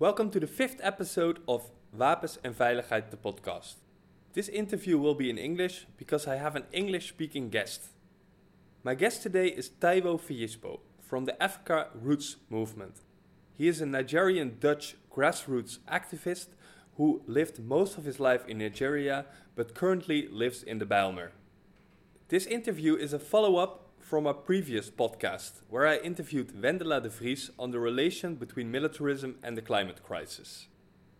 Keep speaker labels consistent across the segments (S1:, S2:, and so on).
S1: Welcome to the fifth episode of Wapens en Veiligheid, the podcast. This interview will be in English because I have an English speaking guest. My guest today is Taiwo Fiyispo from the Africa Roots movement. He is a Nigerian Dutch grassroots activist who lived most of his life in Nigeria but currently lives in the Bijlmer. This interview is a follow up from a previous podcast where I interviewed Wendela de Vries on the relation between militarism and the climate crisis.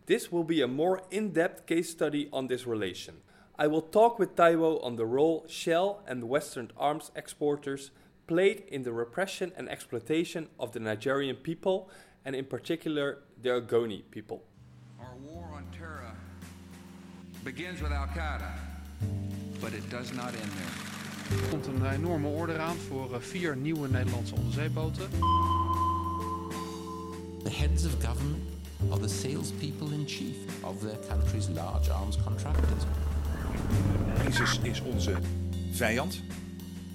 S1: This will be a more in depth case study on this relation. I will talk with Taiwo on the role Shell and Western arms exporters played in the repression and exploitation of the Nigerian people and, in particular, the Ogoni people.
S2: Our war on terror begins with Al Qaeda, but it does not end there.
S3: Er komt een enorme order aan voor eh, vier nieuwe Nederlandse onderzeeboten.
S4: The heads of government are the salespeople in chief of their country's large arms contractors.
S5: ISIS is onze vijand.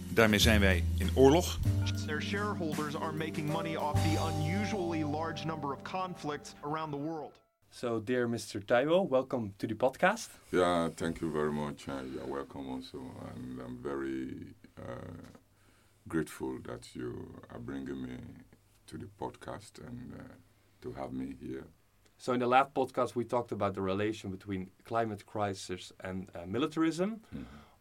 S5: Daarmee zijn wij in oorlog.
S6: Their shareholders are making money off the unusually large number of conflicts around the world.
S1: So, dear Mr. Taiwo, welcome to the podcast.
S7: Yeah, thank you very much. Uh, you're welcome also. And I'm very uh, grateful that you are bringing me to the podcast and uh, to have me here.
S1: So, in the last podcast, we talked about the relation between climate crisis and uh, militarism.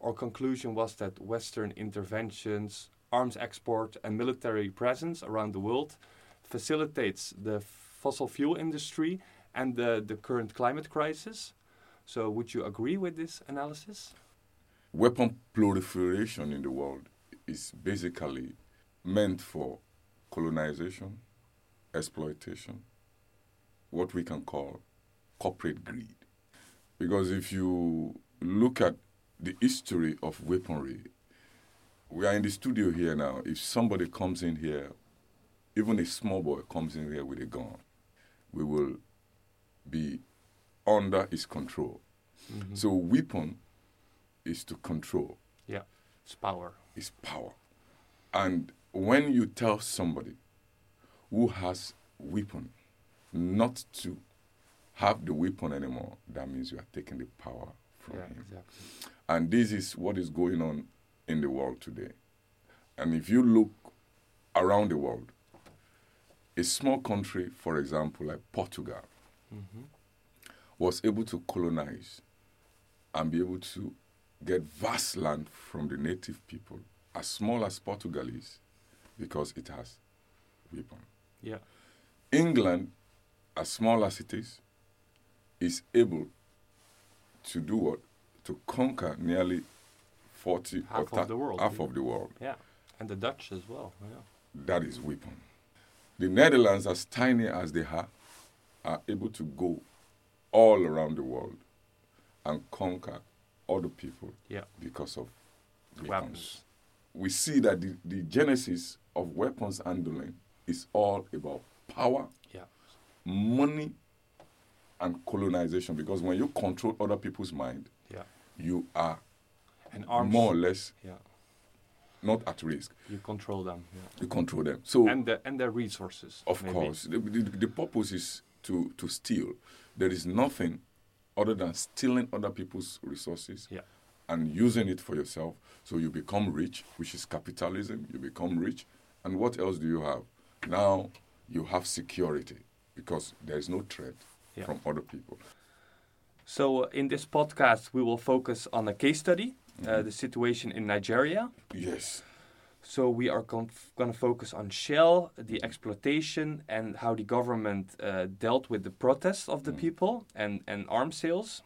S1: Our conclusion was that Western interventions, arms export, and military presence around the world facilitates the fossil fuel industry and the, the current climate crisis. So, would you agree with this analysis?
S7: Weapon proliferation in the world is basically meant for colonization, exploitation, what we can call corporate greed. Because if you look at the history of weaponry, we are in the studio here now. If somebody comes in here, even a small boy comes in here with a gun, we will be under his control. Mm-hmm. So, weapon is to control,
S1: Yeah, it's power.
S7: It's power. And when you tell somebody who has weapon not to have the weapon anymore, that means you are taking the power from
S1: Yeah,
S7: him.
S1: exactly.
S7: And this is what is going on in the world today. And if you look around the world, a small country, for example, like Portugal, Mm-hmm. was able to colonize and be able to get vast land from the native people, as small as Portugal is, because it has weapon.
S1: Yeah,
S7: England, as small as it is, is able to do what? To conquer nearly 40
S1: Half of the world,
S7: Half
S1: yeah.
S7: of the world.
S1: yeah, and the Dutch as well. Yeah.
S7: That is weapon. The Netherlands, as tiny as they are, are able to go all around the world and conquer other people
S1: Yeah.
S7: because of weapons.
S1: Weapons.
S7: We see that the, the genesis of weapons handling is all about power
S1: Yeah.
S7: money and colonization because when you control other people's mind
S1: Yeah.
S7: you are more or less
S1: Yeah.
S7: not at risk
S1: You control them.
S7: You control them so
S1: And the and their resources.
S7: of
S1: maybe.
S7: course the, the, the purpose is to to steal. There is nothing other than stealing other people's resources
S1: Yeah.
S7: and using it for yourself. So you become rich which is capitalism. You become rich. And what else do you have? Now you have security because there is no threat
S1: Yeah.
S7: from other people.
S1: So in this podcast, we will focus on a case study, uh, the situation in Nigeria.
S7: yes
S1: So we are going to focus on Shell, the exploitation, and how the government uh, dealt with the protests of the people and, and arms sales.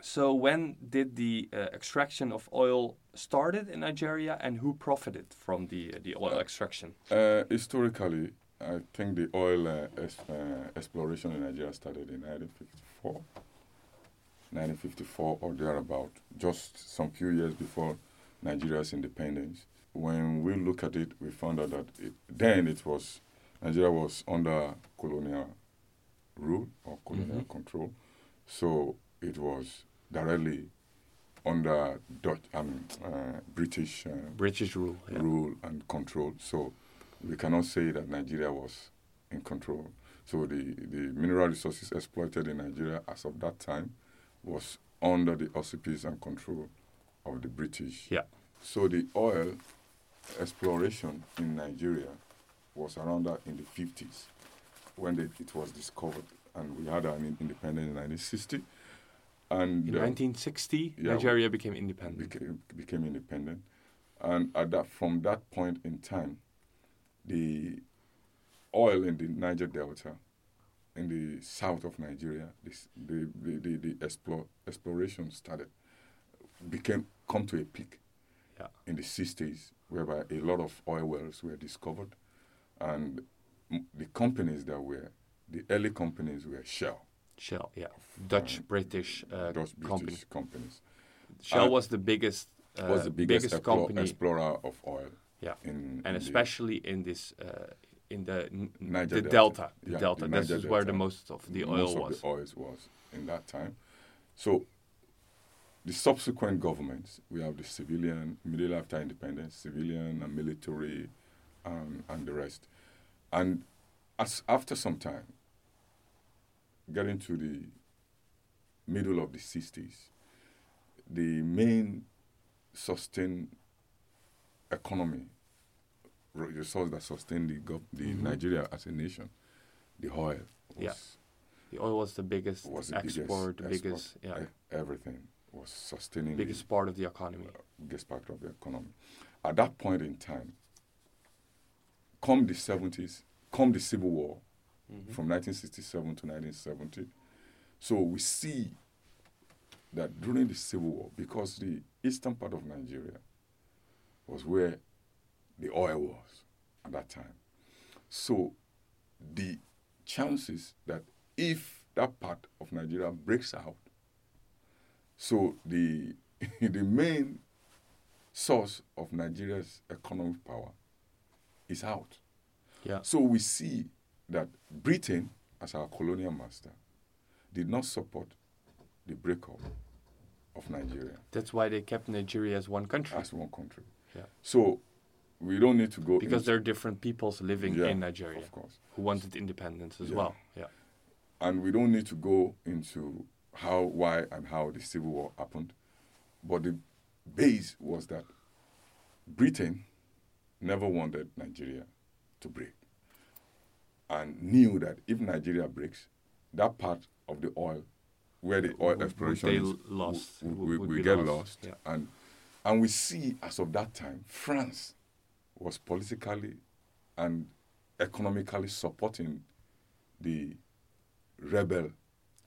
S1: So when did the uh, extraction of oil started in Nigeria, and who profited from the uh, the oil extraction?
S7: Uh, historically, I think the oil uh, uh, exploration in Nigeria started in 1954, 1954 or thereabout, just some few years before Nigeria's independence. When we look at it, we found out that it, then it was Nigeria was under colonial rule or colonial control, so it was directly under Dutch, I mean, uh, British. Uh,
S1: British rule.
S7: rule and control. So we cannot say that Nigeria was in control. So the, the mineral resources exploited in Nigeria as of that time was under the auspices and control of the British.
S1: Yeah.
S7: So the oil exploration in Nigeria was around that in the 50s when they, it was discovered, and we had an independence in 1960. And
S1: In
S7: uh,
S1: 1960,
S7: yeah,
S1: Nigeria became independent.
S7: became, became independent. And at that, from that point in time, the oil in the Niger Delta, in the south of Nigeria, this, the, the, the, the explore, exploration started, became come to a peak
S1: Yeah.
S7: in the 60s, whereby a lot of oil wells were discovered. And m- the companies that were, the early companies were Shell,
S1: Shell, yeah, Dutch British uh,
S7: Dutch British
S1: company.
S7: companies.
S1: Shell
S7: Uh,
S1: was the biggest, uh,
S7: was the biggest, explo-
S1: company,
S7: explorer of oil.
S1: yeah,
S7: in,
S1: and
S7: in the-
S1: especially in this uh, in the
S7: Niger
S1: the
S7: Delta.
S1: delta, the
S7: Yeah,
S1: delta.
S7: the
S1: This
S7: Niger
S1: is where the most of the oil
S7: most
S1: was.
S7: of the oils was in that time. So the subsequent governments, we have the civilian, immediately after independence, civilian and military, um, and the rest. And as after some time, getting to the middle of the 60s, the main sustained economy, re- resource that sustained the, gov- the Nigeria as a nation, the oil, was,
S1: Mm-hmm. Yeah. The oil was the biggest
S7: was the
S1: export, the
S7: biggest,
S1: biggest,
S7: export.
S1: yeah,
S7: E- everything was sustaining
S1: biggest part of the economy.
S7: biggest part of the economy. At that point in time, come the 70s, come the Civil War
S1: Mm-hmm.
S7: from 1967 to 1970. So we see that during the Civil War, because the eastern part of Nigeria was where the oil was at that time. So the chances that if that part of Nigeria breaks out, so the the main source of Nigeria's economic power is out.
S1: Yeah,
S7: So we see that Britain, as our colonial master, did not support the breakup of Nigeria
S1: that's why they kept Nigeria as one country
S7: as one country.
S1: Yeah.
S7: So we don't need to go
S1: because
S7: into-
S1: there are different peoples living
S7: Yeah,
S1: in Nigeria
S7: of course.
S1: who wanted independence as
S7: Yeah.
S1: well. Yeah,
S7: and we don't need to go into how, why, and how the Civil War happened. But the base was that Britain never wanted Nigeria to break and knew that if Nigeria breaks, that part of the oil, where the oil
S1: Would- would
S7: exploration
S1: they
S7: is,
S1: lost? Would-
S7: we,
S1: would
S7: we get
S1: lost,
S7: lost.
S1: yeah.
S7: And, and we see, as of that time, France was politically and economically supporting the rebel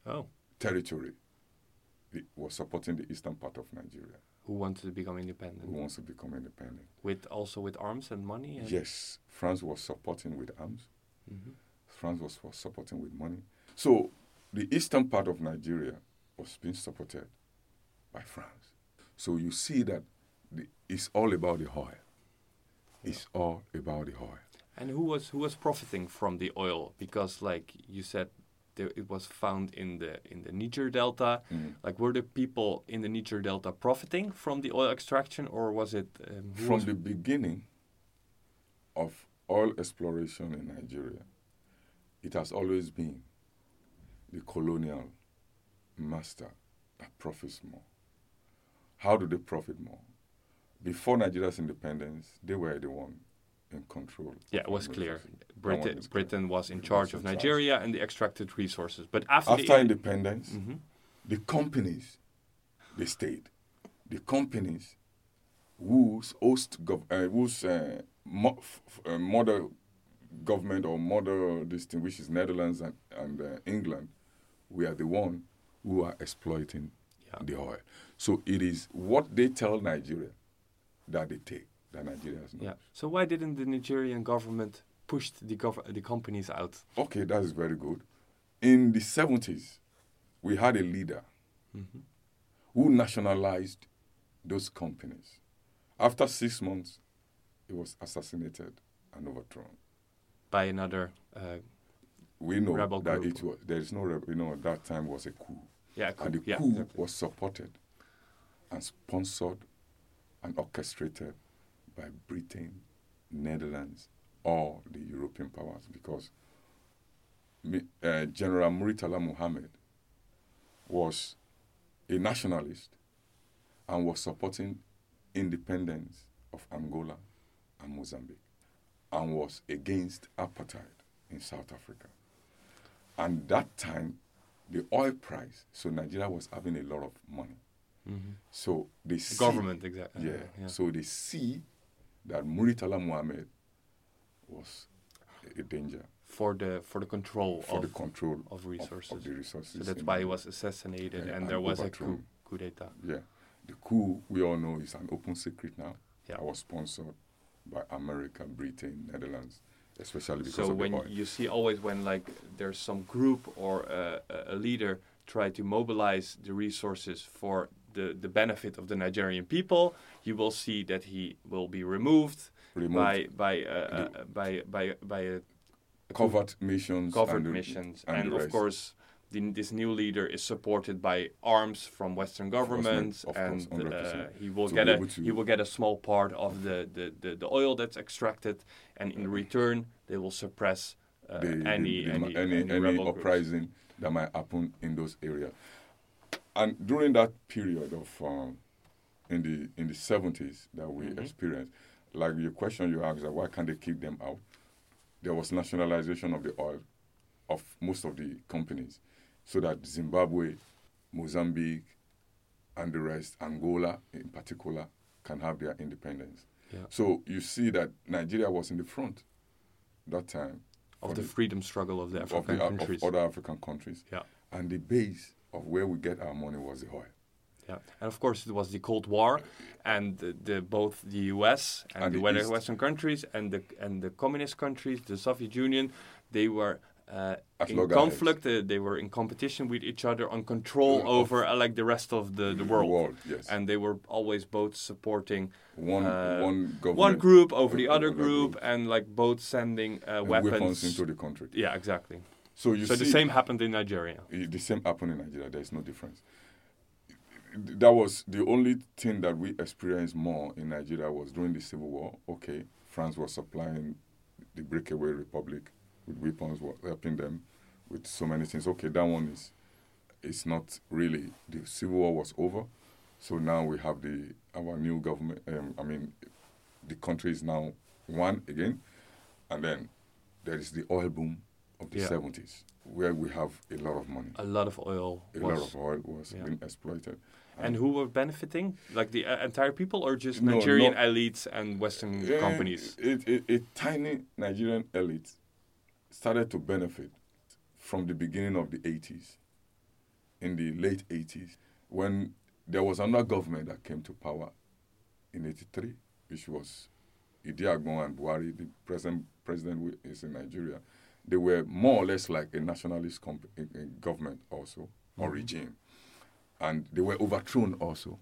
S1: oh,
S7: territory it was supporting the eastern part of Nigeria,
S1: who wanted to become independent
S7: who wants to become independent.
S1: with also with arms and money. And
S7: Yes, France was supporting with arms.
S1: Mhm.
S7: France was, was supporting with money. So the eastern part of Nigeria was being supported by France. So you see that the, it's all about the oil. It's all about the oil.
S1: And who was who was profiting from the oil? Because like you said, there, it was found in the in the Niger Delta.
S7: Mm.
S1: Like were the people in the Niger Delta profiting from the oil extraction, or was it um,
S7: From
S1: was-
S7: the beginning of oil exploration in Nigeria, it has always been the colonial master that profits more. How do they profit more? Before Nigeria's independence, they were the one control.
S1: yeah, it was clear.
S7: resources. That one
S1: Britain
S7: clear.
S1: Britain was in charge
S7: was
S1: of
S7: in charge.
S1: Nigeria and the extracted resources. But after,
S7: After
S1: the
S7: independence,
S1: Mhm.
S7: the companies, they stayed. The companies whose host, gov- uh, whose uh, mo- uh, mother government or mother this thing, which is Netherlands and, and uh, England, we are the one who are exploiting
S1: Yeah.
S7: the oil. So it is what they tell Nigeria that they take that Nigeria has
S1: yeah. So why didn't the Nigerian government push the gov- the companies out?
S7: Okay, that is very good. In the 70s, we had a leader who nationalized those companies. After six months, he was assassinated and overthrown.
S1: by another uh,
S7: We know
S1: Rebel
S7: that
S1: group.
S7: it was there is no rebel. You know, at that time was a coup,
S1: yeah coup,
S7: and the
S1: yeah
S7: coup
S1: exactly.
S7: was supported and sponsored and orchestrated by Britain, Netherlands, or the European powers because uh, General Muritala Muhammad was a nationalist and was supporting independence of Angola and Mozambique and was against apartheid in South Africa. And that time, the oil price, so Nigeria was having a lot of money. So they
S1: The
S7: see,
S1: government, exactly.
S7: yeah, So they see that Muritala Muhammad was a danger
S1: for the for the control
S7: for
S1: of
S7: the control
S1: of resources.
S7: Of, the resources.
S1: so that's why he was assassinated,
S7: Yeah,
S1: and
S7: and
S1: there was a coup, coup d'état.
S7: Yeah. The coup, we all know, is an open secret now.
S1: Yeah.
S7: Was sponsored by America, Britain, Netherlands, especially because
S1: So
S7: of
S1: when
S7: the oil.
S1: you see always when like there's some group or uh, a leader try to mobilize the resources for the, the benefit of the Nigerian people, you will see that he will be removed,
S7: Removed.
S1: by by uh, uh, by by by a
S7: Covert missions.
S1: covert
S7: and
S1: missions,
S7: and
S1: and, of
S7: rest.
S1: course. The, this new leader is supported by arms from Western governments,
S7: of
S1: and uh, he will
S7: To
S1: get a he will get a small part of the, the, the, the oil that's extracted, and in return they will suppress uh,
S7: the,
S1: any,
S7: the-
S1: any,
S7: any,
S1: any
S7: any uprising that might happen in those areas. And during that period of um, in the in the seventies that we
S1: Mm-hmm.
S7: experienced, like your question you asked, why can't they kick them out? There was nationalization of the oil of most of the companies, so that Zimbabwe, Mozambique, and the rest, Angola in particular, can have their independence.
S1: Yeah.
S7: So you see that Nigeria was in the front that time
S1: of
S7: for
S1: the freedom struggle of the
S7: of,
S1: African
S7: the, of
S1: countries.
S7: other African countries.
S1: Yeah.
S7: And the base of where we get our money was the oil.
S1: Yeah, and of course it was the Cold War, and the, the both the U.S. and,
S7: And
S1: the,
S7: the.
S1: Western countries and the and the communist countries, the Soviet Union, they were uh, in conflict. Uh, they were in competition with each other on control
S7: Uh,
S1: over uh, like the rest of the, the world.
S7: yes.
S1: And they were always both supporting
S7: one
S1: uh,
S7: one government,
S1: one group over the other
S7: other
S1: group,
S7: group.
S1: and like both sending uh, weapons.
S7: weapons into the country.
S1: yeah, exactly.
S7: So you
S1: so
S7: see,
S1: the same happened in Nigeria.
S7: the same happened in Nigeria. There is no difference. That was the only thing that we experienced more in Nigeria was during the civil war. Okay, France was supplying the breakaway republic with weapons, was helping them with so many things. Okay, that one is it's not really the civil war was over, so now we have the our new government. Um, I mean, the country is now one again, and then there is the oil boom of the
S1: Yeah.
S7: seventies where we have a lot of money.
S1: A lot of oil
S7: A
S1: was.
S7: lot of oil was
S1: yeah.
S7: being exploited.
S1: And who were benefiting? Like the uh, entire people, or just
S7: No,
S1: Nigerian elites and Western companies?
S7: It, it, a tiny Nigerian elite started to benefit from the beginning of the 80s, in the late 80s, when there was another government that came to power in 83, which was Idiagbon and Buhari, the present president who is in Nigeria. They were more or less like a nationalist comp- government also, or regime. And they were overthrown also.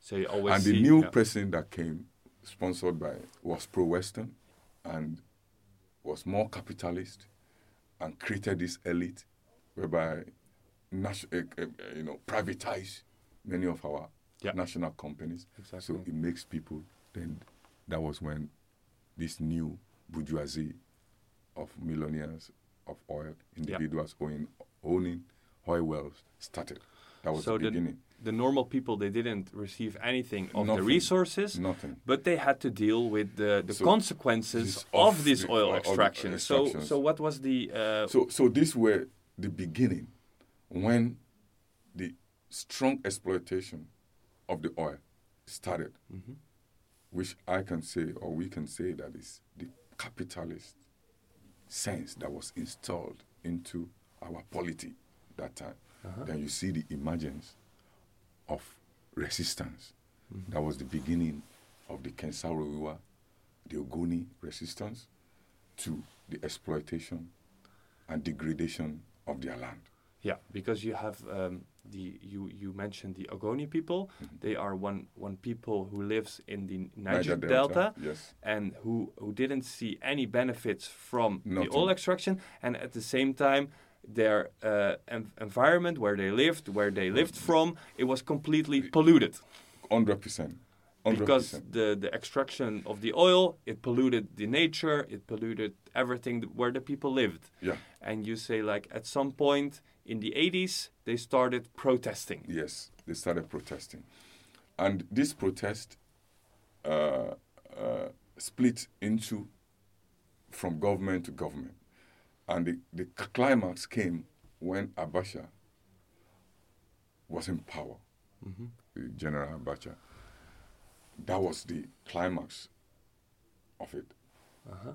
S1: So you always
S7: and
S1: see
S7: the new
S1: yeah.
S7: president that came, sponsored by, was pro-Western, and was more capitalist, and created this elite, whereby, nation, uh, uh, you know, privatized many of our
S1: Yeah.
S7: national companies.
S1: Exactly.
S7: So it makes people. Then, that was when this new bourgeoisie of millionaires of oil individuals owning owning oil wells started. That was
S1: so
S7: the beginning.
S1: the normal people they didn't receive anything of the resources,
S7: Nothing.
S1: but they had to deal with the, the
S7: So
S1: consequences
S7: this
S1: of
S7: of
S1: this oil extraction. So so what was the uh,
S7: So, so these were the beginning when the strong exploitation of the oil started,
S1: Mm-hmm.
S7: which I can say, or we can say, that is the capitalist sense that was installed into our polity that time.
S1: Uh-huh.
S7: Then you see the emergence of resistance.
S1: Mm-hmm.
S7: That was the beginning of the Ken Saro-Wiwa, the Ogoni resistance to the exploitation and degradation of their land.
S1: Yeah, because you have um, the you you mentioned the Ogoni people.
S7: Mm-hmm.
S1: They are one one people who lives in the
S7: Niger
S1: Niger,
S7: Delta,
S1: Delta,
S7: yes.
S1: and who who didn't see any benefits from
S7: Nothing.
S1: the oil extraction, and at the same time. Their uh, en- environment, where they lived, where they lived from, it was completely polluted.
S7: Hundred percent,
S1: because the the extraction of the oil it polluted the nature, it polluted everything th- where the people lived.
S7: Yeah.
S1: And you say like at some point in the 80s they started protesting.
S7: Yes, they started protesting, and this protest uh, uh, split into from government to government, and the, the climax came when Abacha was in power, the General Abacha. That was the climax of it,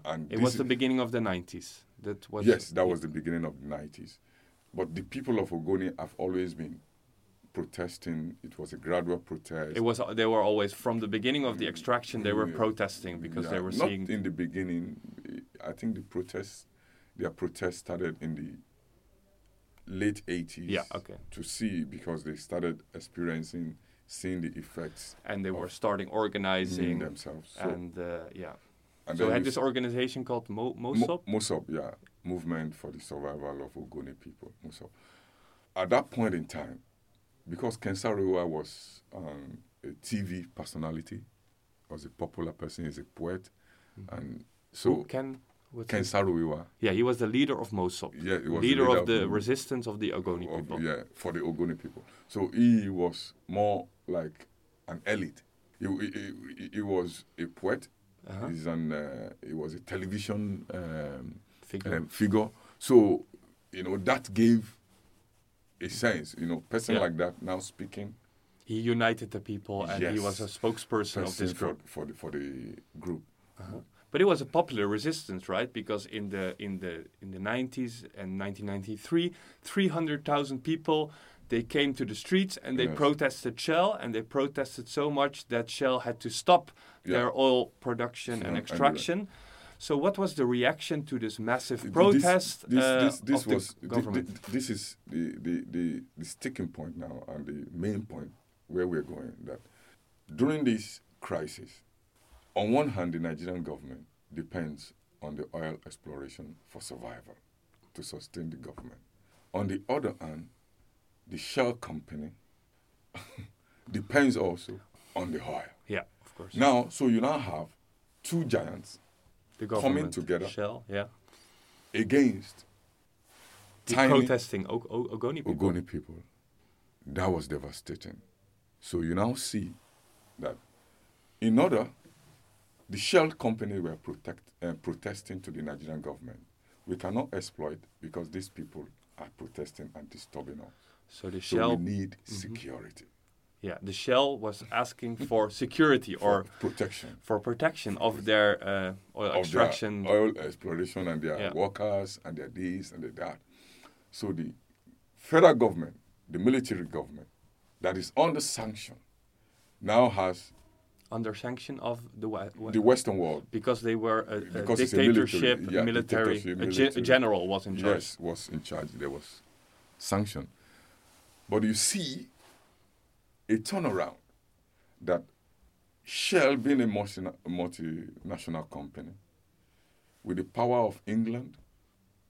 S7: and
S1: It was the beginning of the 90s. That was
S7: yes, that was the beginning of the 90s. But the people of Ogoni have always been protesting. It was a gradual protest.
S1: It was they were always from the beginning of the extraction they were protesting because they
S7: Yeah,
S1: were
S7: not
S1: seeing
S7: in the beginning. I think the protests, their protests started in the late 80s.
S1: Yeah, okay.
S7: To see because they started experiencing, seeing the effects
S1: and they were starting organizing
S7: themselves. So,
S1: and uh, yeah.
S7: and
S1: so
S7: then
S1: had this organization called Mo-
S7: Mo-
S1: Mosop.
S7: Mosop, yeah, movement for the survival of Ogoni people. Mosop. At that point in time, because Ken Saro-Wiwa was um, a TV personality, was a popular person, he's a poet, and so
S1: Mm-hmm. Who Ken his-
S7: Ken Saro-Wiwa,
S1: Yeah, he was the leader of Mosop.
S7: Yeah, he was the
S1: leader,
S7: leader
S1: of
S7: of
S1: the
S7: the-
S1: resistance of the Ogoni
S7: of,
S1: people.
S7: yeah, for the Ogoni people. So he was more like an elite. He, he, he, he was a poet.
S1: Uh-huh.
S7: He's an, uh, he was a television um,
S1: Figure.
S7: um, figure. So, you know, that gave a sense, you know, person
S1: Yeah.
S7: like that now speaking
S1: He united the people and he was a
S7: Yes.
S1: spokesperson of this
S7: person for, for, the, for the group.
S1: But it was a popular resistance, right? Because in the in the in the 90s and 1993, 300,000 people they came to the streets and they
S7: Yes.
S1: protested Shell, and they protested so much that Shell had to stop
S7: Yeah.
S1: their oil production
S7: Yeah,
S1: and extraction. So, what was the reaction to this massive protest
S7: This,
S1: uh,
S7: this, this was
S1: government?
S7: this is the, the, the, the sticking point now and the main point where we're going. That during this crisis, on one hand, the Nigerian government depends on the oil exploration for survival to sustain the government. On the other hand, the Shell company depends also on the oil.
S1: yeah, of course.
S7: Now, so you now have two giants
S1: the
S7: coming together.
S1: Shell, yeah,
S7: against
S1: The
S7: tiny
S1: protesting Ogoni people.
S7: Ogoni people. That was devastating. So you now see that in order, the Shell company were protect, uh, protesting to the Nigerian government. We cannot exploit because these people are protesting and disturbing us.
S1: So the
S7: So
S1: Shell,
S7: we need security
S1: yeah, the Shell was asking for security or
S7: for protection
S1: for protection of their uh, oil
S7: of
S1: extraction.
S7: their oil exploration and their
S1: Yeah.
S7: workers and their this and their that. So the federal government, the military government, that is under sanction, now has
S1: under sanction of the
S7: the Western world.
S1: because they were a, a
S7: it's a military-
S1: dictatorship,
S7: yeah,
S1: military,
S7: dictatorship,
S1: a, ge-
S7: military.
S1: general was in charge.
S7: Yes, was in charge. There was sanction, but you see a turnaround that Shell, being a multina- multinational company, with the power of England,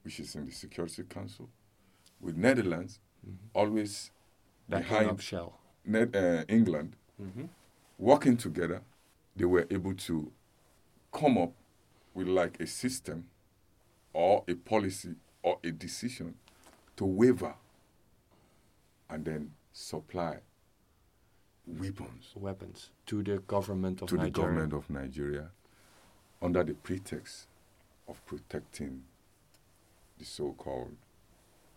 S7: which is in the Security Council, with Netherlands, always
S1: Backing
S7: behind
S1: Shell.
S7: Ned, uh, England,
S1: Mhm.
S7: working together, they were able to come up with like a system or a policy or a decision to waiver and then supply weapons
S1: Weapons to the government of
S7: to the
S1: Nigeria.
S7: government of Nigeria under the pretext of protecting the so-called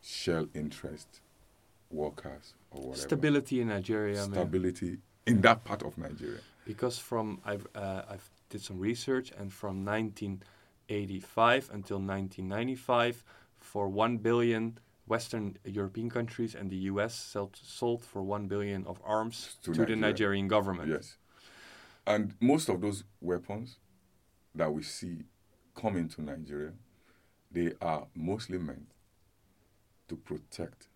S7: shell interest workers or whatever.
S1: Stability in Nigeria, man.
S7: Stability in that part of Nigeria.
S1: because from I've uh, I've did some research and from 1985 until 1995, for one billion Western European countries and the U.S. sold, sold for one billion of arms
S7: To
S1: to, the Nigerian government.
S7: Yes. And most of those weapons that we see come into Nigeria, they are mostly meant to protect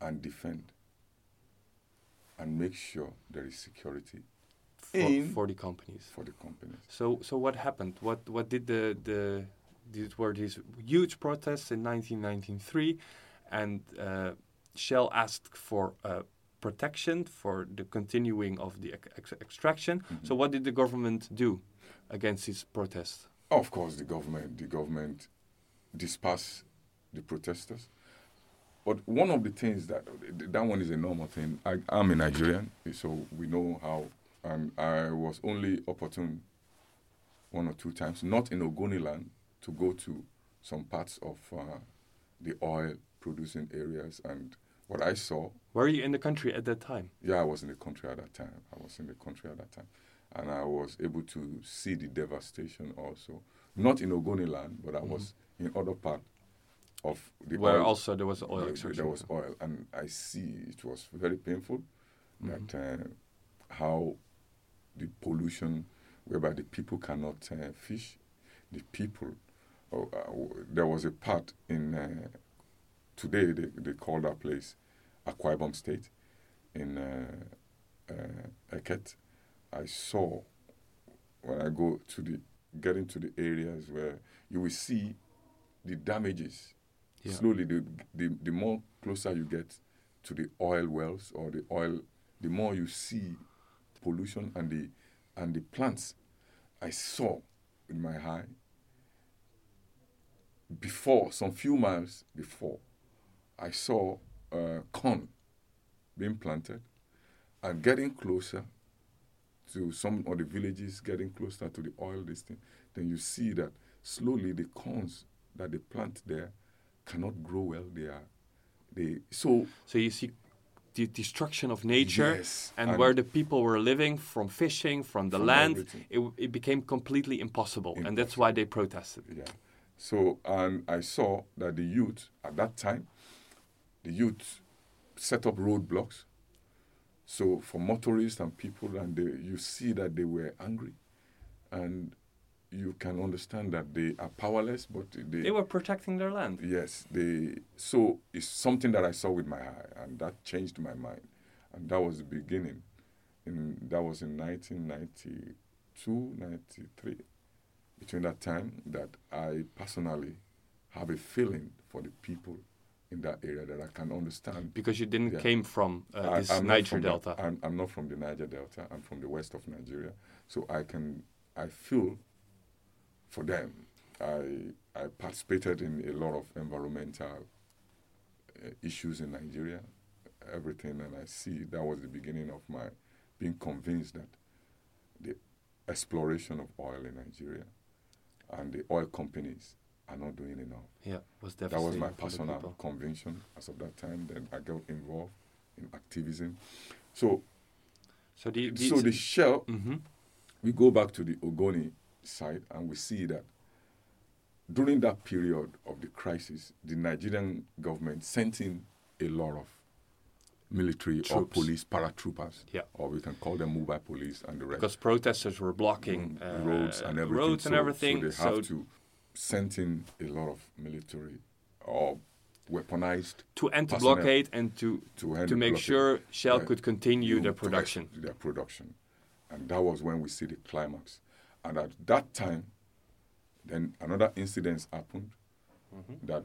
S7: and defend and make sure there is security
S1: For,
S7: In-
S1: for the companies.
S7: for the companies.
S1: So so what happened? What what did the the these were these huge protests in 1993, and uh, Shell asked for uh, protection for the continuing of the ex- ex- extraction.
S7: Mm-hmm.
S1: So, what did the government do against these protests?
S7: Of course, the government, the government dispersed the protesters. But one of the things that that one is a normal thing. I, I'm a Nigerian, so we know how. And I was only opportune one or two times, not in Ogoniland, to go to some parts of uh, the oil producing areas. And what I saw
S1: Were you in the country at that time?
S7: yeah, I was in the country at that time. I was in the country at that time. And I was able to see the devastation also. Not in Ogoniland, but I was in other part of the
S1: Where
S7: oil.
S1: also there was oil
S7: there-
S1: extraction.
S7: There was oil. And I see it was very painful
S1: Mm-hmm.
S7: that uh, how the pollution, whereby the people cannot uh, fish, the people. Oh, uh, there was a part in uh, today they, they call that place Akwa Ibom State in uh, uh, Eket. I saw when I go to the get into the areas where you will see the damages.
S1: Yeah.
S7: Slowly, the, the the more closer you get to the oil wells or the oil, the more you see pollution and the and the plants. I saw with my eye before some few miles before, I saw uh, corn being planted and getting closer to some of the villages, getting closer to the oil this thing, then you see that slowly the corns that they plant there cannot grow well. They are, they so
S1: So you see the destruction of nature
S7: Yes,
S1: and,
S7: and-
S1: where the people were living from fishing, from the
S7: From
S1: land, it, it became completely impossible. And that's why they protested.
S7: Yeah. So, and I saw that the youth at that time, the youth set up roadblocks. So for motorists and people, and they, you see that they were angry, and you can understand that they are powerless, but they,
S1: They were protecting their land.
S7: Yes, they. So it's something that I saw with my eye, and that changed my mind, and that was the beginning. In that was in 1992, 93. Between that time, that I personally have a feeling for the people in that area that I can understand.
S1: Because you didn't
S7: Yeah.
S1: came from uh,
S7: I-
S1: this
S7: I'm
S1: Niger Delta.
S7: I'm, I'm not from the Niger Delta. I'm from the west of Nigeria, so I can I feel for them. I I participated in a lot of environmental uh, issues in Nigeria, everything, and I see that was the beginning of my being convinced that the exploration of oil in Nigeria and the oil companies are not doing enough.
S1: yeah, was
S7: That was my personal conviction as of that time. Then I got involved in activism. So,
S1: So the,
S7: so the shell,
S1: hmm
S7: we go back to the Ogoni side and we see that during that period of the crisis, the Nigerian government sent in a lot of military or police paratroopers,
S1: Yeah.
S7: or we can call them mobile police and the rest.
S1: because protesters were blocking
S7: Mm,
S1: uh,
S7: roads and everything.
S1: roads and
S7: So-
S1: everything.
S7: So they have to send in a lot of military or weaponized
S1: to end the blockade and to
S7: to,
S1: to make
S7: blockade.
S1: sure Shell
S7: Yeah.
S1: could continue their production.
S7: Their production, and that was when we see the climax. And at that time, then another incident happened
S1: Mm-hmm.
S7: that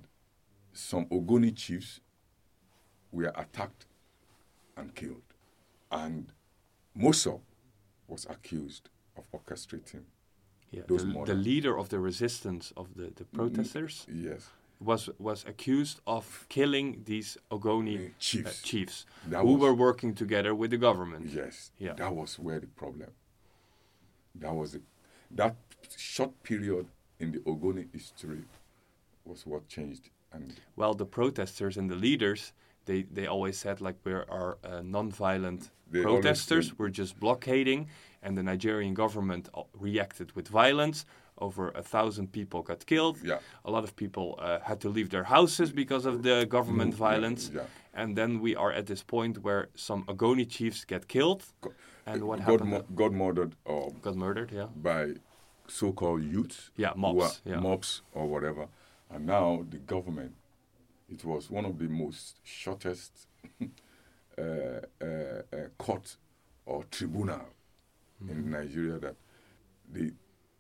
S7: some Ogoni chiefs were attacked and killed, and Mosso was accused of orchestrating.
S1: Yeah,
S7: those
S1: the, the leader of the resistance of the, the protesters
S7: Yes,
S1: was was accused of killing these Ogoni
S7: Uh,
S1: uh,
S7: chiefs.
S1: chiefs
S7: That
S1: who
S7: was-
S1: were working together with the government.
S7: Yes.
S1: Yeah.
S7: That was where the problem. That was it. that short period in the Ogoni history was what changed. And
S1: Well, the protesters and the leaders, they, they always said like we are uh, non-violent
S7: They
S1: protesters. We're just blockading, and the Nigerian government uh, reacted with violence. Over a thousand people got killed.
S7: Yeah.
S1: A lot of people uh, had to leave their houses because of the government
S7: Mm, yeah,
S1: violence.
S7: yeah.
S1: And then we are at this point where some Ogoni chiefs get killed.
S7: go-
S1: And what
S7: got,
S1: happened?
S7: got murdered or
S1: got murdered, yeah.
S7: by so-called youths.
S1: Yeah, mobs, yeah.
S7: Mobs or whatever. And now the government, it was one of the most shortest uh, uh, uh, court or tribunal
S1: Mm-hmm.
S7: in Nigeria that the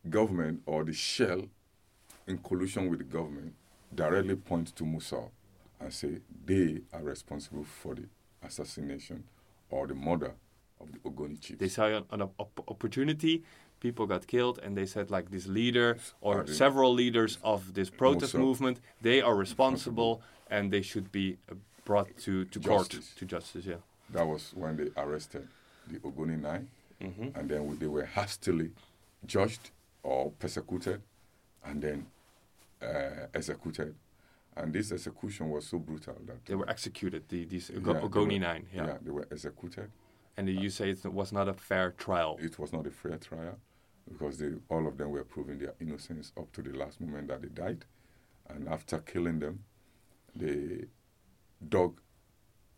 S7: government or the shell, in collusion with the government, directly point to Musa and say they are responsible for the assassination or the murder of the Ogoni chiefs.
S1: They saw an, an op- opportunity. People got killed, and they said like this leader or several leaders of this protest
S7: so.
S1: movement, they are responsible, and they should be uh, brought to, to court
S7: Justice.
S1: to justice. Yeah.
S7: That was when they arrested the Ogoni Nine,
S1: Mhm.
S7: and then they were hastily judged or persecuted, and then uh, executed. And this execution was so brutal that
S1: They were executed. The, these
S7: Yeah,
S1: Ogoni
S7: were-
S1: Nine. Yeah.
S7: yeah, they were executed.
S1: And you say it was not a fair trial.
S7: It was not a fair trial because they, all of them were proving their innocence up to the last moment that they died. And after killing them, they dug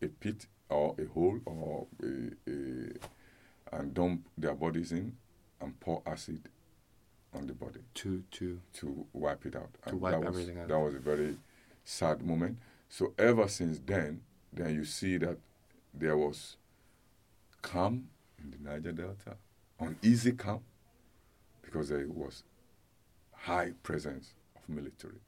S7: a pit or a hole or a, a, and dump their bodies in and pour acid on the body
S1: to to
S7: to wipe it out.
S1: To
S7: And
S1: wipe
S7: that was,
S1: everything out.
S7: That was a very sad moment. So ever since then, then you see that there was calm in the Niger Delta, uneasy calm, because there was high presence of military.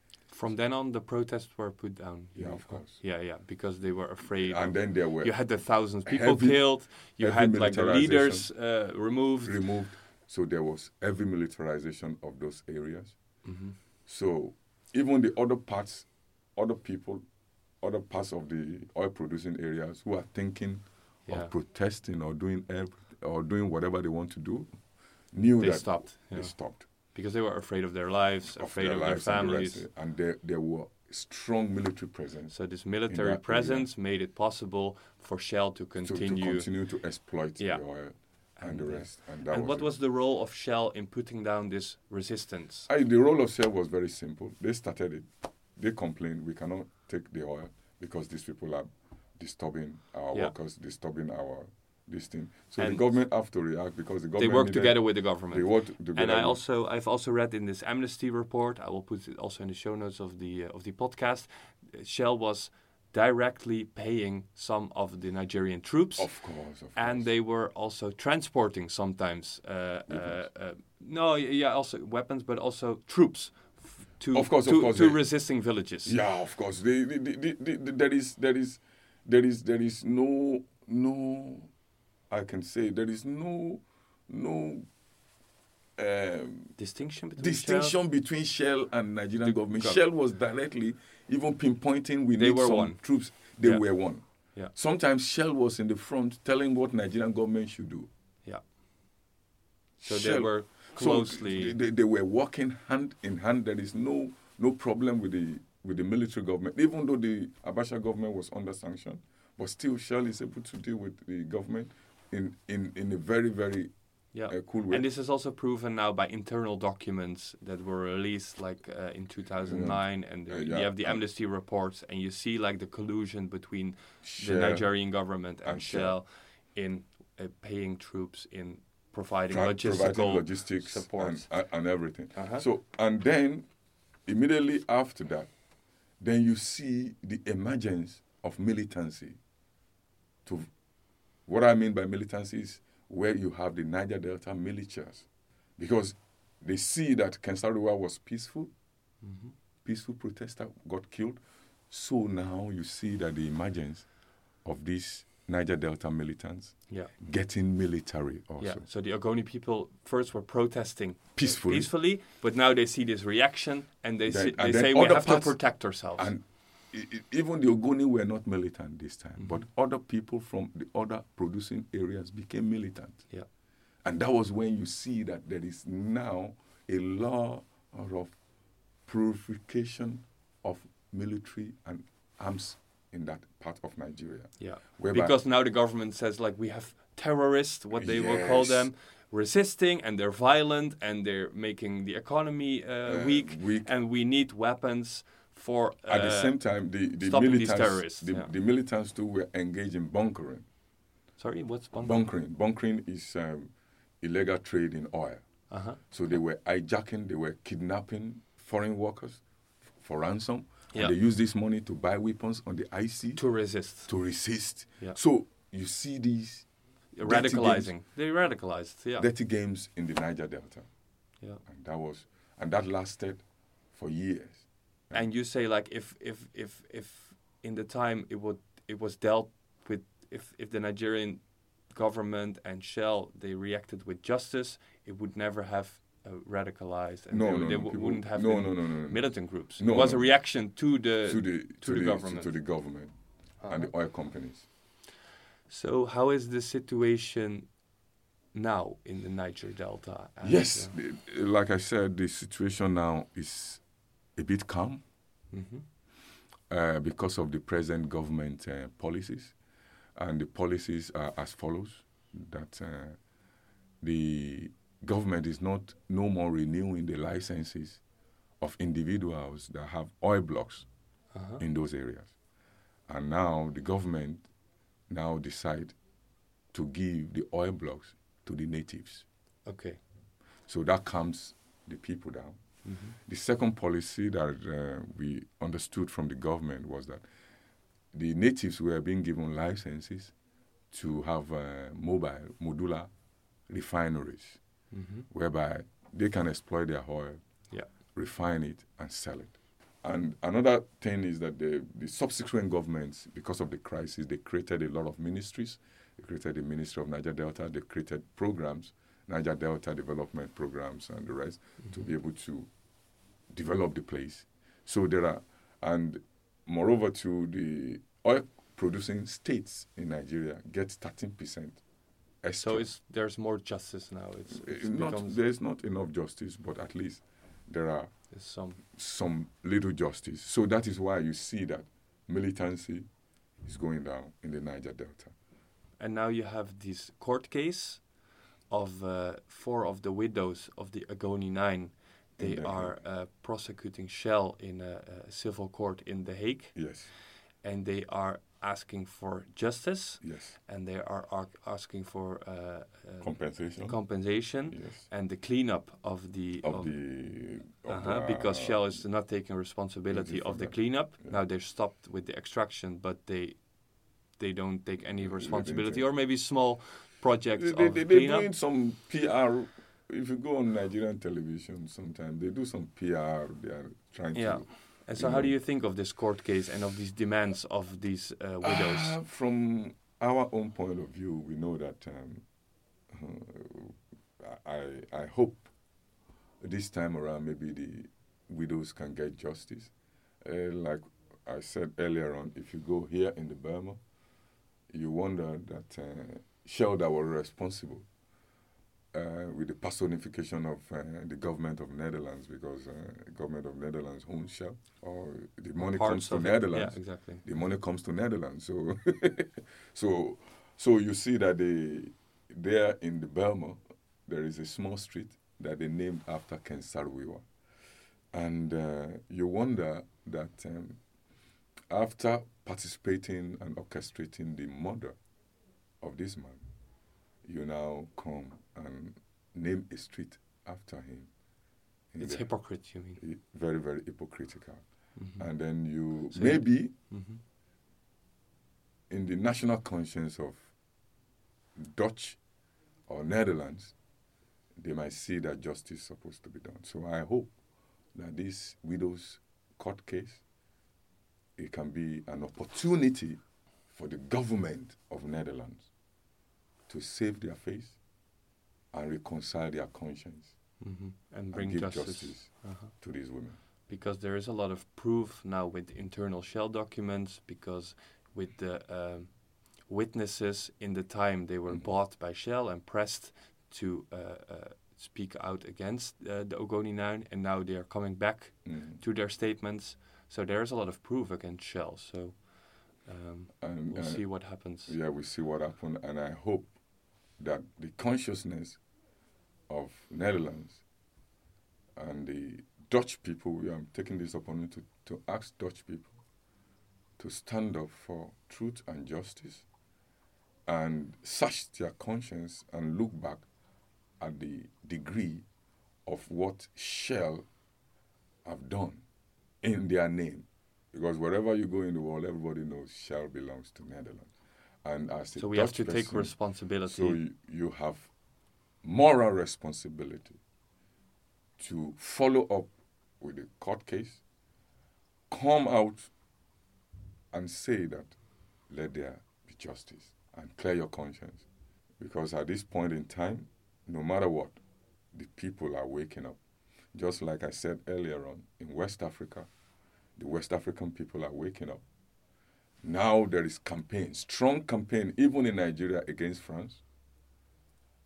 S1: from then on the protests were put down.
S7: Yeah, of course.
S1: Yeah, yeah, because they were afraid.
S7: And then there were
S1: you had the thousands people
S7: heavy-
S1: killed. You had like the leaders uh, removed.
S7: removed. So there was heavy militarization of those areas.
S1: Mhm.
S7: So even the other parts, other people, other parts of the oil-producing areas who are thinking
S1: Yeah.
S7: of protesting or doing or doing whatever they want to do, knew
S1: They
S7: that
S1: stopped,
S7: They stopped.
S1: because they were afraid of their lives,
S7: of
S1: afraid
S7: their
S1: of their
S7: lives and the
S1: families.
S7: and there there were strong military presence.
S1: So this military
S7: that area.
S1: presence made it possible for Shell to
S7: to, to
S1: continue.
S7: continue to exploit
S1: Yeah.
S7: the oil and, the
S1: uh,
S7: rest. And, that
S1: and what
S7: it.
S1: was the role of Shell in putting down this resistance?
S7: I, the role of Shell was very simple. They started it. They complained we cannot take the oil because these people are disturbing our
S1: Yeah.
S7: workers, disturbing our this thing. So the government have to react because the government
S1: They
S7: work
S1: together with the government.
S7: They work together.
S1: and I also I've also read in this amnesty report. I will put it also in the show notes of the uh, of the podcast. uh, Shell was directly paying some of the Nigerian troops,
S7: Of course, of
S1: and
S7: course.
S1: they were also transporting sometimes. Uh, uh, uh, no, yeah, also weapons, but also troops to
S7: Of course, of course,
S1: to
S7: they-
S1: resisting villages.
S7: Yeah, of course. They- they- there is there is there is there is no no I can say there is no no um,
S1: Distinction between
S7: distinction
S1: Shell-
S7: between Shell and Nigerian government.
S1: gov-
S7: Shell was directly even pinpointing we
S1: They
S7: need
S1: were
S7: some
S1: one.
S7: troops. They
S1: Yeah.
S7: were one.
S1: Yeah.
S7: Sometimes Shell was in the front telling what Nigerian government should do.
S1: Yeah. So they
S7: Shell-
S1: were
S7: so
S1: closely.
S7: they, they were working hand in hand. There is no no problem with the with the military government, even though the Abacha government was under sanction, but still Shell is able to deal with the government in in, in a very very
S1: Yeah,
S7: uh, cool way.
S1: and this is also proven now by internal documents that were released, like uh, in 2009, and
S7: Uh, yeah,
S1: you have the amnesty reports, and you see like the collusion between
S7: Shell
S1: the Nigerian government and,
S7: and Shell.
S1: Shell in uh, paying troops, in providing logistical
S7: providing logistics
S1: support.
S7: and, and, and everything.
S1: Uh-huh.
S7: So and then immediately after that, then you see the emergence of militancy. To what I mean by militancy is where you have the Niger Delta militias, because they see that Kensarua was peaceful,
S1: Mm-hmm.
S7: peaceful protester got killed. So now you see that the emergence of these Niger Delta militants
S1: yeah.
S7: getting military also.
S1: Yeah, so the Ogoni people first were protesting
S7: Peacefully.
S1: peacefully, but now they see this reaction and they, see, they
S7: and
S1: say we have
S7: parts-
S1: to protect ourselves.
S7: And even the Ogoni were not militant this time,
S1: Mm-hmm.
S7: but other people from the other producing areas became militant.
S1: yeah,
S7: And that was when you see that there is now a law of purification of military and arms in that part of Nigeria.
S1: yeah. Because now the government says like we have terrorists, what they will call them, resisting and they're violent and they're making the economy uh,
S7: Uh,
S1: weak,
S7: weak.
S1: and we need weapons for uh,
S7: At the same time, the, the militants, the,
S1: yeah.
S7: the militants too were engaged in bunkering.
S1: Sorry, what's bunk-
S7: Bunkering. Bunkering is um, illegal trade in oil.
S1: Uh-huh.
S7: So they were hijacking, they were kidnapping foreign workers f- for ransom.
S1: Yeah.
S7: And they used this money to buy weapons on the IC
S1: to resist,
S7: to resist.
S1: Yeah.
S7: So you see these
S1: radicalizing.
S7: games-
S1: They radicalized. Yeah,
S7: dirty games in the Niger Delta.
S1: yeah.
S7: And that was and that lasted for years.
S1: And you say like if if if if in the time it would it was dealt with if if the Nigerian government and Shell they reacted with justice, it would never have uh, radicalized and
S7: No,
S1: they,
S7: no,
S1: they
S7: no,
S1: w-
S7: people-
S1: wouldn't have
S7: no,
S1: been
S7: no, no, no,
S1: militant groups.
S7: No,
S1: it was a reaction to the
S7: to the
S1: to the government.
S7: to the government and the oil companies.
S1: So how is the situation now in the Niger Delta? And,
S7: yes,
S1: uh,
S7: like I said, the situation now is a bit calm
S1: mhm.
S7: uh, because of the present government uh, policies, and the policies are as follows: that uh, the government is not no more renewing the licenses of individuals that have oil blocks
S1: Uh-huh.
S7: in those areas, and now the government now decide to give the oil blocks to the natives.
S1: Okay.
S7: So that calms the people down. The second policy that uh, we understood from the government was that the natives were being given licenses to have uh, mobile, modular refineries,
S1: Mhm.
S7: whereby they can exploit their oil,
S1: Yeah.
S7: refine it, and sell it. And another thing is that the, the subsequent governments, because of the crisis, they created a lot of ministries. They created the Ministry of Niger Delta. They created programs, Niger Delta development programs, and the rest, to mm-hmm. be able to develop the place. So there are, and moreover, to the oil producing states in Nigeria get 13% extra.
S1: So it's there's more justice now. It's, it's
S7: not, there's not enough justice, but at least there are
S1: some
S7: some little justice. So that is why you see that militancy is going down in the Niger Delta.
S1: and now you have this court case of uh, four of the widows of the Ogoni Nine. They are uh, prosecuting Shell in a, a civil court in The Hague,
S7: Yes,
S1: and they are asking for justice,
S7: yes.
S1: and they are ar- asking for uh, um,
S7: Compensation.
S1: compensation
S7: yes.
S1: and the cleanup of the
S7: Of the. Of
S1: uh-huh,
S7: the,
S1: because
S7: uh,
S1: Shell is not taking responsibility of the cleanup.
S7: Yeah.
S1: Now they're stopped with the extraction, but they they don't take any responsibility, or maybe small projects
S7: They, they, they, they're doing some PR. If you go on Nigerian television, sometimes they do some PR. They are trying
S1: Yeah.
S7: to.
S1: And so, how do you think of this court case and of these demands of these uh, widows?
S7: Ah, from our own point of view, we know that um, uh, I, I hope this time around maybe the widows can get justice. Uh, like I said earlier on, if you go here in the Bijlmer, you wonder that uh, Shell that were responsible uh, with the personification of uh, the government of Netherlands because uh, the government of Netherlands owns Shell or the money
S1: Parts
S7: comes to
S1: it.
S7: Netherlands
S1: Yeah, exactly.
S7: the money comes to Netherlands. So, so, so you see that they, there in the Bijlmer, there is a small street that they named after Ken Saro-Wiwa, and uh, you wonder that um, after participating and orchestrating the murder of this man, you now come and name a street after him.
S1: It's
S7: the-
S1: hypocrite, you mean?
S7: very, very hypocritical.
S1: Mhm.
S7: And then you
S1: So
S7: maybe
S1: Mhm.
S7: in the national conscience of Dutch or Netherlands, they might see that justice is supposed to be done. So I hope that this widow's court case it can be an opportunity for the government of Netherlands to save their face and reconcile their conscience
S1: Mhm. And
S7: and
S1: bring
S7: give
S1: justice.
S7: justice
S1: Uh-huh.
S7: to these women.
S1: because there is a lot of proof now with internal shell documents because with the um, witnesses in the time they were
S7: Mhm.
S1: bought by shell and pressed to uh, uh, speak out against uh, the ogoni 9 and now they are coming back
S7: Mhm.
S1: to their statements so there is a lot of proof against shell so um,
S7: And,
S1: we'll
S7: uh,
S1: see what happens
S7: yeah, we see what happens, and I hope that the consciousness of Netherlands and the Dutch people, we are taking this opportunity to, to ask Dutch people to stand up for truth and justice and search their conscience and look back at the degree of what Shell have done in their name. Because wherever you go in the world, everybody knows Shell belongs to Netherlands. And as a
S1: so we have to take responsibility
S7: so you, you have moral responsibility to follow up with the court case, come out and say that let there be justice and clear your conscience Because at this point in time, no matter what, the people are waking up. Just like I said earlier on, in West Africa, the West African people are waking up. Now there is campaign, strong campaign, even in Nigeria against France.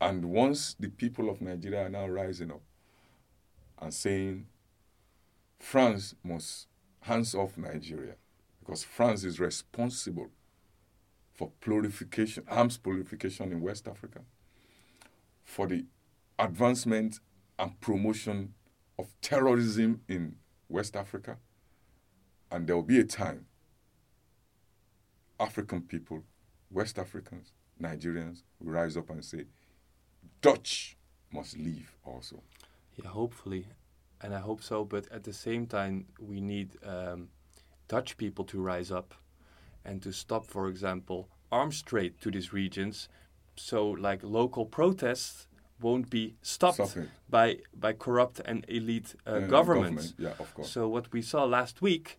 S7: And once the people of Nigeria are now rising up and saying France must hands off Nigeria because France is responsible for proliferation, arms proliferation in West Africa, for the advancement and promotion of terrorism in West Africa. And there will be a time African people, West Africans, Nigerians will rise up and say, Dutch must leave also.
S1: Yeah, hopefully, and I hope so. But at the same time, we need um, Dutch people to rise up and to stop, for example, arms trade to these regions. So, like local protests won't be stopped
S7: Stop
S1: by by corrupt and elite uh,
S7: Uh,
S1: governments.
S7: government, Yeah, of course.
S1: So what we saw last week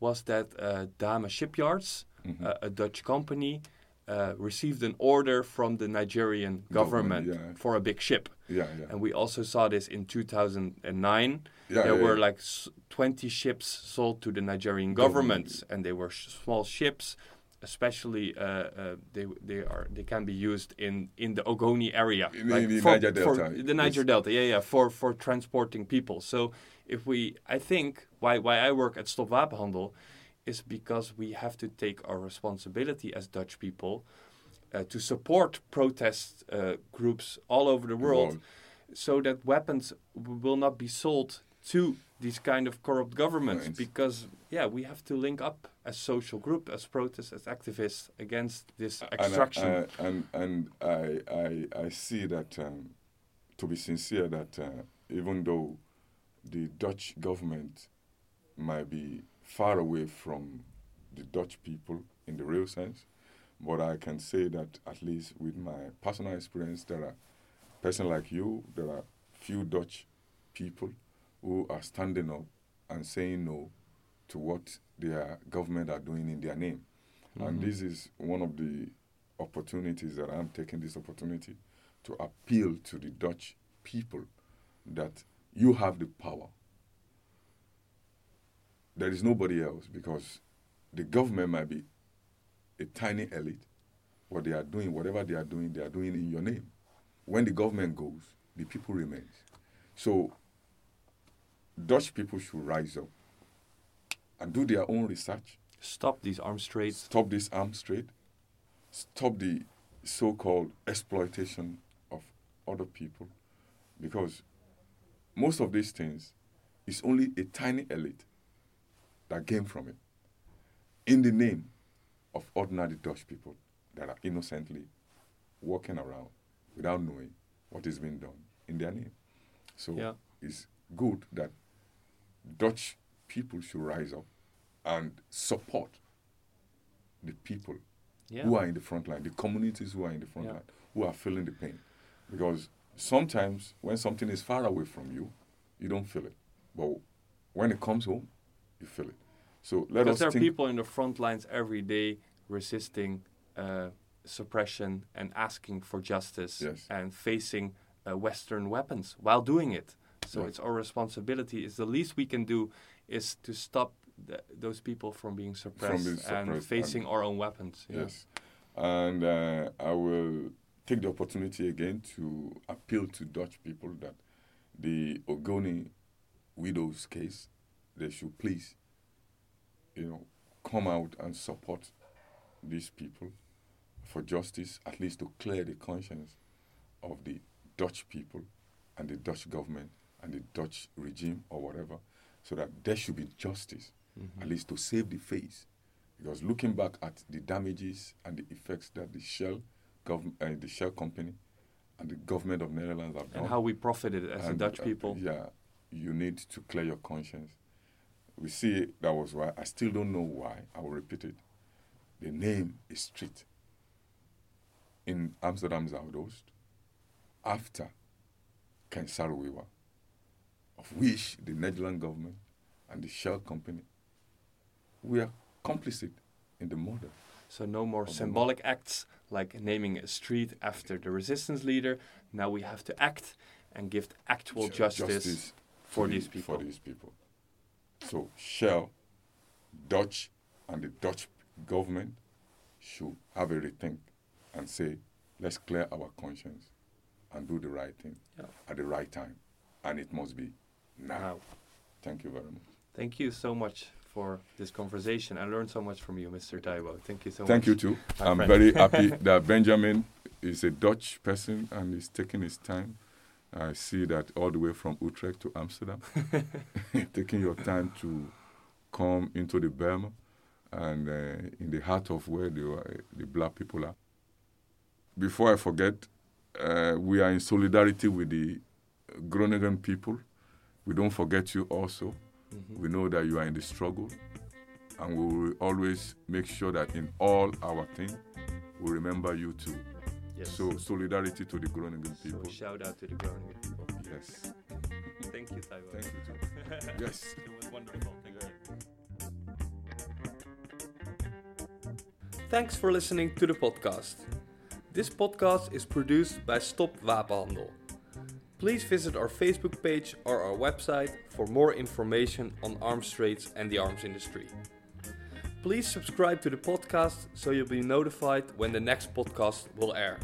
S1: was that uh, Damen Shipyards,
S7: Mm-hmm.
S1: uh, a Dutch company, uh, received an order from the Nigerian government,
S7: Government, yeah.
S1: for a big ship.
S7: yeah, yeah.
S1: And we also saw this in 2009.
S7: Yeah,
S1: there
S7: yeah,
S1: were like s- 20 ships sold to the Nigerian
S7: Government.
S1: and they were sh- small ships. Especially, uh, uh, they they are they can be used in in the Ogoni area,
S7: In the- the Niger Delta,
S1: the Niger
S7: yes.
S1: Delta, yeah, yeah, for for transporting people. So, if we, I think why why I work at Stop Wapenhandel is because we have to take our responsibility as Dutch people uh, to support protest uh, groups all over the world, so that weapons will not be sold to these kind of corrupt governments.
S7: Right.
S1: Because yeah, we have to link up as social group, as protests, as activists against this
S7: And I-
S1: extraction.
S7: I, and and I, I I see that um, to be sincere that uh, even though the Dutch government might be far away from the Dutch people in the real sense, but I can say that at least with my personal experience, there are person like you, there are few Dutch people who are standing up and saying no to what their government are doing in their name. And mm-hmm. this is one of the opportunities that I'm taking this opportunity to appeal to the Dutch people that you have the power. There is nobody else because the government might be a tiny elite. What they are doing, whatever they are doing, they are doing in your name. When the government goes, the people remain. So Dutch people should rise up and do their own research
S1: Stop these arms trades.
S7: stop this arms trade, stop the so-called exploitation of other people, because most of these things is only a tiny elite that came from it, in the name of ordinary Dutch people that are innocently walking around without knowing what is being done in their name. So
S1: Yeah.
S7: it's good that Dutch people should rise up and support the people
S1: Yeah.
S7: who are in the front line, the communities who are in the front
S1: Yeah.
S7: line, who are feeling the pain. Because sometimes when something is far away from you, you don't feel it. But when it comes home, you feel it. So let
S1: because
S7: us
S1: there are people in the front lines every day resisting uh, suppression and asking for justice
S7: Yes.
S1: and facing uh, Western weapons while doing it. So
S7: Right.
S1: it's our responsibility. It's the least we can do is to stop th- those people from being suppressed,
S7: being
S1: and
S7: suppressed
S1: facing
S7: and-
S1: our own weapons. yeah.
S7: Yes. And uh, I will take the opportunity again to appeal to Dutch people that the Ogoni widows case, they should please, you know, come out and support these people for justice, at least to clear the conscience of the Dutch people and the Dutch government and the Dutch regime or whatever, so that there should be justice, at least to save the face. Because looking back at the damages and the effects that the Shell, gov- uh, the Shell company, and the government of Netherlands have done,
S1: And how we profited as the
S7: and,
S1: Dutch
S7: uh,
S1: people.
S7: yeah, you need to clear your conscience. We see that was why I still don't know why. I will repeat it. The name is street in Amsterdam Zuidoost after Ken Saro-Wiwa, of which the Netherlands government and the Shell company were complicit in the murder.
S1: So no more symbolic acts like naming a street after the resistance leader. Now we have to act and give actual
S7: Ju-
S1: justice, for
S7: the-
S1: these people.
S7: For these people. So Shell, Dutch, and the Dutch government should have a rethink and say, let's clear our conscience and do the right thing
S1: Yeah.
S7: at the right time, and it must be now.
S1: Now,
S7: Thank you very much.
S1: thank you so much for this conversation. I learned so much from you, Mr. Taiwo. Thank you so
S7: Thank
S1: much.
S7: Thank you too. I'm
S1: friend.
S7: very happy that Benjamin is a Dutch person and is taking his time. I see that all the way from Utrecht to Amsterdam, taking your time to come into the Bijlmer and uh, in the heart of where the, uh, the black people are. Before I forget, uh, we are in solidarity with the Groningen people. We don't forget you also.
S1: Mhm.
S7: We know that you are in the struggle, and we will always make sure that in all our thing, we remember you too.
S1: Yes.
S7: So solidarity to the Groningen
S1: So
S7: people.
S1: shout out to the Groningen people.
S7: yes,
S1: Thank you, Taiwo.
S7: thank you too. yes.
S1: It was wonderful. Thank you. Thanks for listening to the podcast. This podcast is produced by Stop Wapenhandel. Please visit our Facebook page or our website for more information on arms trades and the arms industry. Please subscribe to the podcast so you'll be notified when the next podcast will air.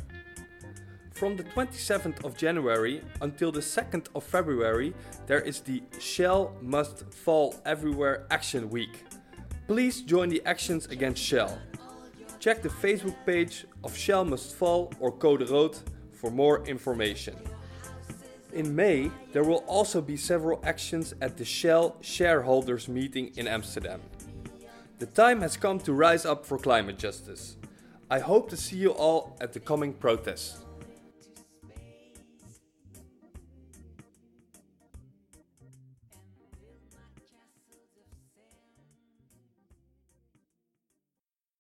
S1: From the 27th of January until the 2nd of February, there is the Shell Must Fall Everywhere Action Week. Please join the actions against Shell. Check the Facebook page of Shell Must Fall or Code Rood for more information. In May, there will also be several actions at the Shell shareholders meeting in Amsterdam. The time has come to rise up for climate justice. I hope to see you all at the coming protests.